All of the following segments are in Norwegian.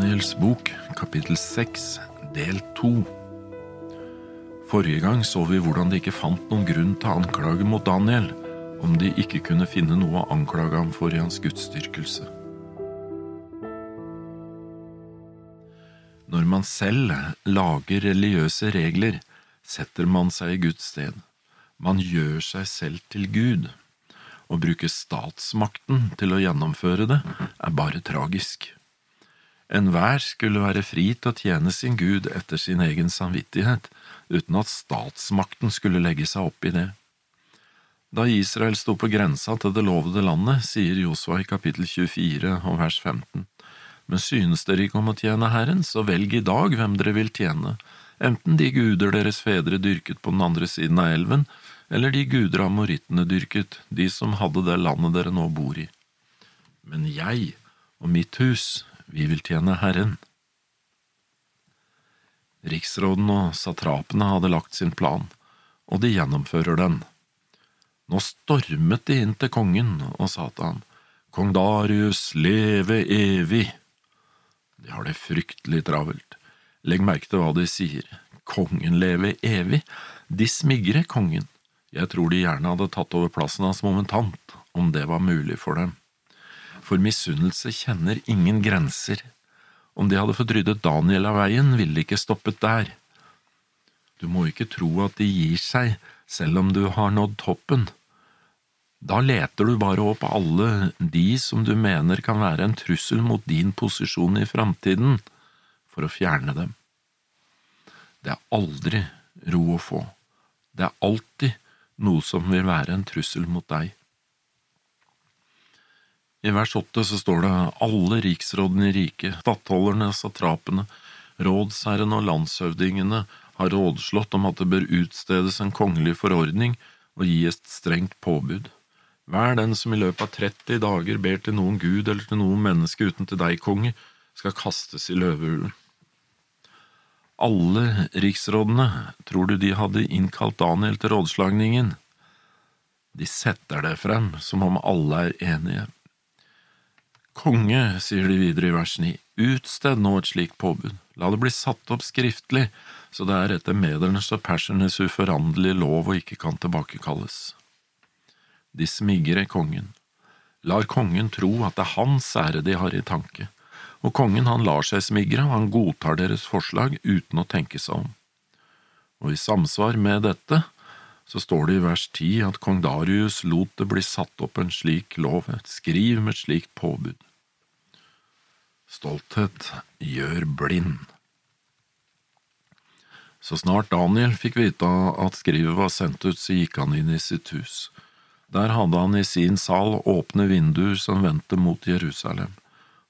Daniels bok, kapittel 6, del 2 Forrige gang så vi hvordan de ikke fant noen grunn til anklage mot Daniel, om de ikke kunne finne noe å anklage ham for i hans gudsdyrkelse. Når man selv lager religiøse regler, setter man seg i Guds sted. Man gjør seg selv til Gud. Å bruke statsmakten til å gjennomføre det er bare tragisk. Enhver skulle være fri til å tjene sin Gud etter sin egen samvittighet, uten at statsmakten skulle legge seg opp i det. Da Israel sto på grensa til det lovede landet, sier Josua i kapittel 24 og vers 15, men synes dere ikke om å tjene Herren, så velg i dag hvem dere vil tjene, enten de guder deres fedre dyrket på den andre siden av elven, eller de guder amorittene dyrket, de som hadde det landet dere nå bor i. Men jeg og mitt hus vi vil tjene Herren. Riksråden og satrapene hadde lagt sin plan, og de gjennomfører den. Nå stormet de inn til kongen og sa til ham, Kong Darius, leve evig! De har det fryktelig travelt. Legg merke til hva de sier. Kongen leve evig? De smigrer kongen. Jeg tror de gjerne hadde tatt over plassen hans momentant, om det var mulig for dem for misunnelse kjenner ingen grenser. Om de hadde fått ryddet Daniel av veien, ville de ikke stoppet der. Du må ikke tro at de gir seg selv om du har nådd toppen. Da leter du bare opp alle de som du mener kan være en trussel mot din posisjon i framtiden, for å fjerne dem. Det er aldri ro å få. Det er alltid noe som vil være en trussel mot deg. I vers åtte så står det alle riksrådene i riket, stattholderne, satrapene, rådsherrene og landshøvdingene har rådslått om at det bør utstedes en kongelig forordning og gi et strengt påbud. Hver den som i løpet av 30 dager ber til noen gud eller til noen menneske uten til deg, konge, skal kastes i løvehulen. Alle riksrådene, tror du de hadde innkalt Daniel til rådslagningen? De setter det frem som om alle er enige. Konge, sier de videre i vers 9, utsted nå et slikt påbud, la det bli satt opp skriftlig, så det er etter medernes og persernes uforanderlige lov og ikke kan tilbakekalles. De smigrer kongen, lar kongen tro at det er hans ære de har i tanke, og kongen han lar seg smigre, og han godtar deres forslag uten å tenke seg om. Og i samsvar med dette så står det i vers ti at kong Darius lot det bli satt opp en slik lov, et skriv med et slikt påbud. Stolthet gjør blind. Så snart Daniel fikk vite at skrivet var sendt ut, så gikk han inn i sitt hus. Der hadde han i sin sal åpne vinduer som vendte mot Jerusalem,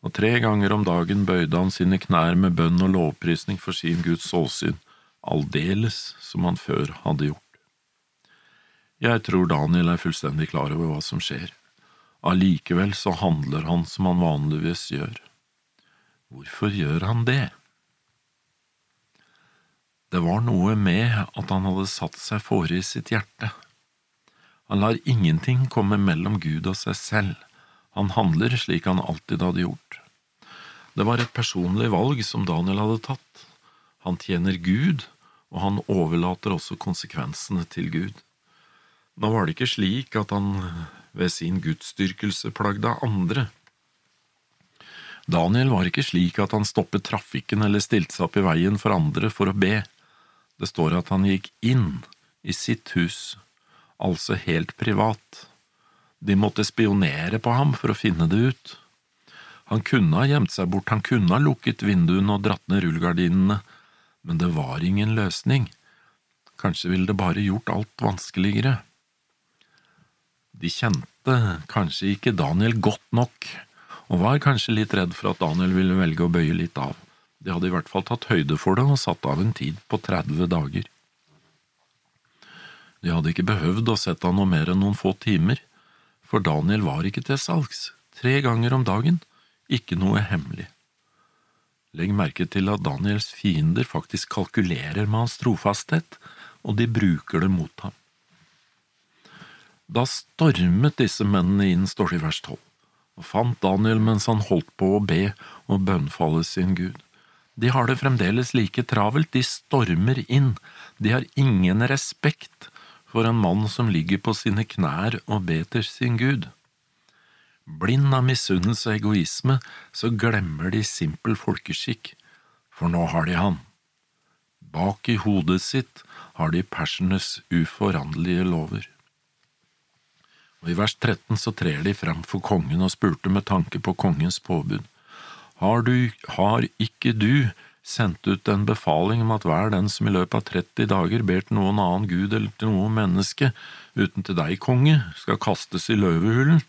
og tre ganger om dagen bøyde han sine knær med bønn og lovprisning for sin Guds åsyn, aldeles som han før hadde gjort. Jeg tror Daniel er fullstendig klar over hva som skjer. Allikevel så handler han som han vanligvis gjør. Hvorfor gjør han det? Det var noe med at han hadde satt seg fore i sitt hjerte. Han lar ingenting komme mellom Gud og seg selv, han handler slik han alltid hadde gjort. Det var et personlig valg som Daniel hadde tatt. Han tjener Gud, og han overlater også konsekvensene til Gud. Nå var det ikke slik at han ved sin gudsdyrkelse plagde andre. Daniel var ikke slik at han stoppet trafikken eller stilte seg opp i veien for andre for å be. Det står at han gikk inn i sitt hus, altså helt privat. De måtte spionere på ham for å finne det ut. Han kunne ha gjemt seg bort, han kunne ha lukket vinduene og dratt ned rullegardinene, men det var ingen løsning. Kanskje ville det bare gjort alt vanskeligere. De kjente kanskje ikke Daniel godt nok og var kanskje litt redd for at Daniel ville velge å bøye litt av. De hadde i hvert fall tatt høyde for det og satt av en tid på 30 dager. De hadde ikke behøvd å sette av noe mer enn noen få timer, for Daniel var ikke til salgs, tre ganger om dagen, ikke noe hemmelig. Legg merke til at Daniels fiender faktisk kalkulerer med hans trofasthet, og de bruker det mot ham. Da stormet disse mennene inn, står det i vers tolv. og fant Daniel mens han holdt på å be og bønnfalle sin Gud. De har det fremdeles like travelt, de stormer inn, de har ingen respekt for en mann som ligger på sine knær og ber til sin Gud. Blind av misunnelse og egoisme, så glemmer de simpel folkeskikk, for nå har de han. Bak i hodet sitt har de persernes uforanderlige lover. Og I vers 13 så trer de frem for kongen og spurte med tanke på kongens påbud. Har, du, har ikke du sendt ut en befaling om at hver den som i løpet av 30 dager ber til noen annen gud eller til noe menneske, uten til deg, konge, skal kastes i løvehulen?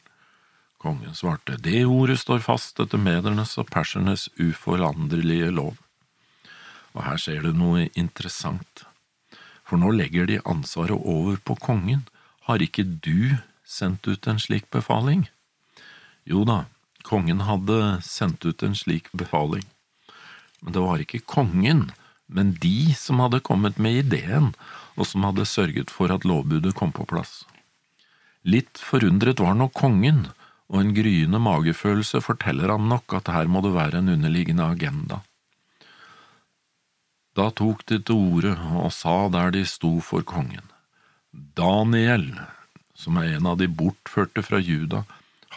Kongen svarte, det ordet står fast etter medernes og persernes uforanderlige lov. Og her skjer det noe interessant, for nå legger de ansvaret over på kongen. Har ikke du sendt ut en slik befaling? Jo da, kongen hadde sendt ut en slik befaling, men det var ikke kongen, men de som hadde kommet med ideen, og som hadde sørget for at lovbudet kom på plass. Litt forundret var nok kongen, og en gryende magefølelse forteller ham nok at her må det være en underliggende agenda. Da tok de til orde og sa der de sto for kongen, Daniel, som er en av de bortførte fra Juda,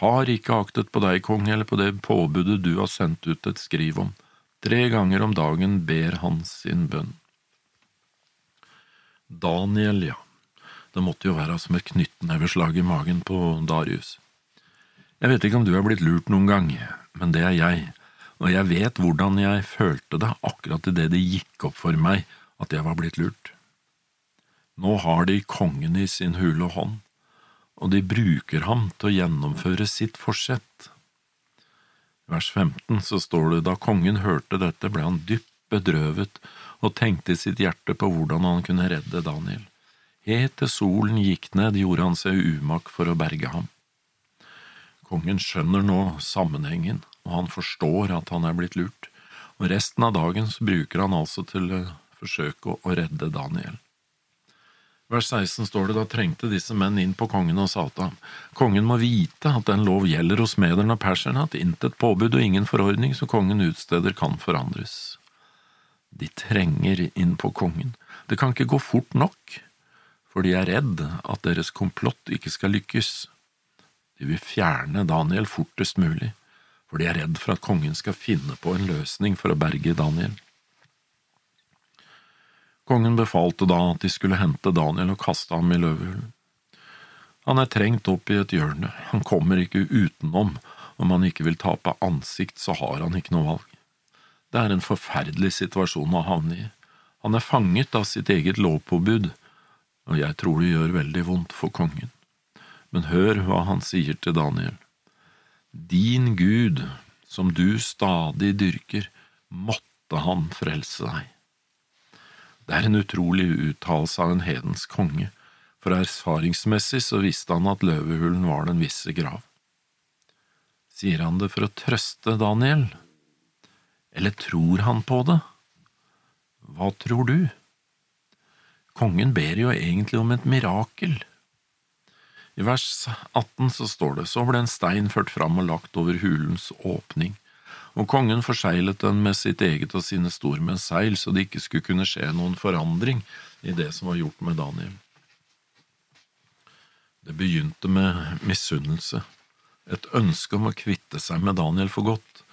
har ikke aktet på deg, konge, eller på det påbudet du har sendt ut et skriv om. Tre ganger om dagen ber han sin bønn. Daniel, ja, det måtte jo være som et knyttneveslag i magen på Darius. Jeg vet ikke om du er blitt lurt noen gang, men det er jeg, og jeg vet hvordan jeg følte det akkurat idet det gikk opp for meg at jeg var blitt lurt. Nå har de kongen i sin hule hånd, og de bruker ham til å gjennomføre sitt forsett. I vers 15 så står det da kongen hørte dette, ble han dypt bedrøvet og tenkte i sitt hjerte på hvordan han kunne redde Daniel. Helt til solen gikk ned, gjorde han seg umak for å berge ham. Kongen skjønner nå sammenhengen, og han forstår at han er blitt lurt, og resten av dagen bruker han altså til å forsøke å redde Daniel vers 16 står det da trengte disse menn inn på kongen og sa til ham, kongen må vite at den lov gjelder hos mederne og perserne, at intet påbud og ingen forordning som kongen utsteder kan forandres. De trenger inn på kongen, det kan ikke gå fort nok, for de er redd at deres komplott ikke skal lykkes. De vil fjerne Daniel fortest mulig, for de er redd for at kongen skal finne på en løsning for å berge Daniel. Kongen befalte da at de skulle hente Daniel og kaste ham i løvehulen. Han er trengt opp i et hjørne, han kommer ikke utenom, om han ikke vil tape ansikt, så har han ikke noe valg. Det er en forferdelig situasjon å havne i. Han er fanget av sitt eget lovpåbud, og jeg tror det gjør veldig vondt for kongen. Men hør hva han sier til Daniel. Din Gud, som du stadig dyrker, måtte han frelse deg. Det er en utrolig uttalelse av en hedens konge, for erfaringsmessig så visste han at løvehulen var den visse grav. Sier han det for å trøste Daniel, eller tror han på det? Hva tror du? Kongen ber jo egentlig om et mirakel. I vers 18 så står det, så ble en stein ført fram og lagt over hulens åpning og kongen forseglet den med sitt eget og sine stormenns seil, så det ikke skulle kunne skje noen forandring i det som var gjort med Daniel. Det begynte med misunnelse, et ønske om å kvitte seg med Daniel for godt.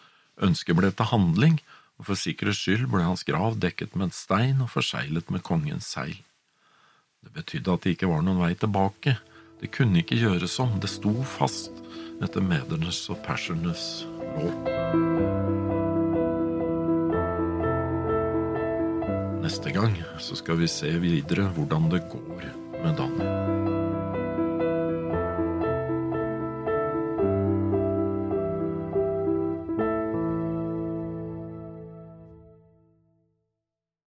Ønsket ble til handling, og for sikkerhets skyld ble hans grav dekket med en stein og forseglet med kongens seil. Det betydde at det ikke var noen vei tilbake, det kunne ikke gjøres om, det sto fast etter medernes og persernes lov. Neste gang så skal vi se videre hvordan det går med Daniel.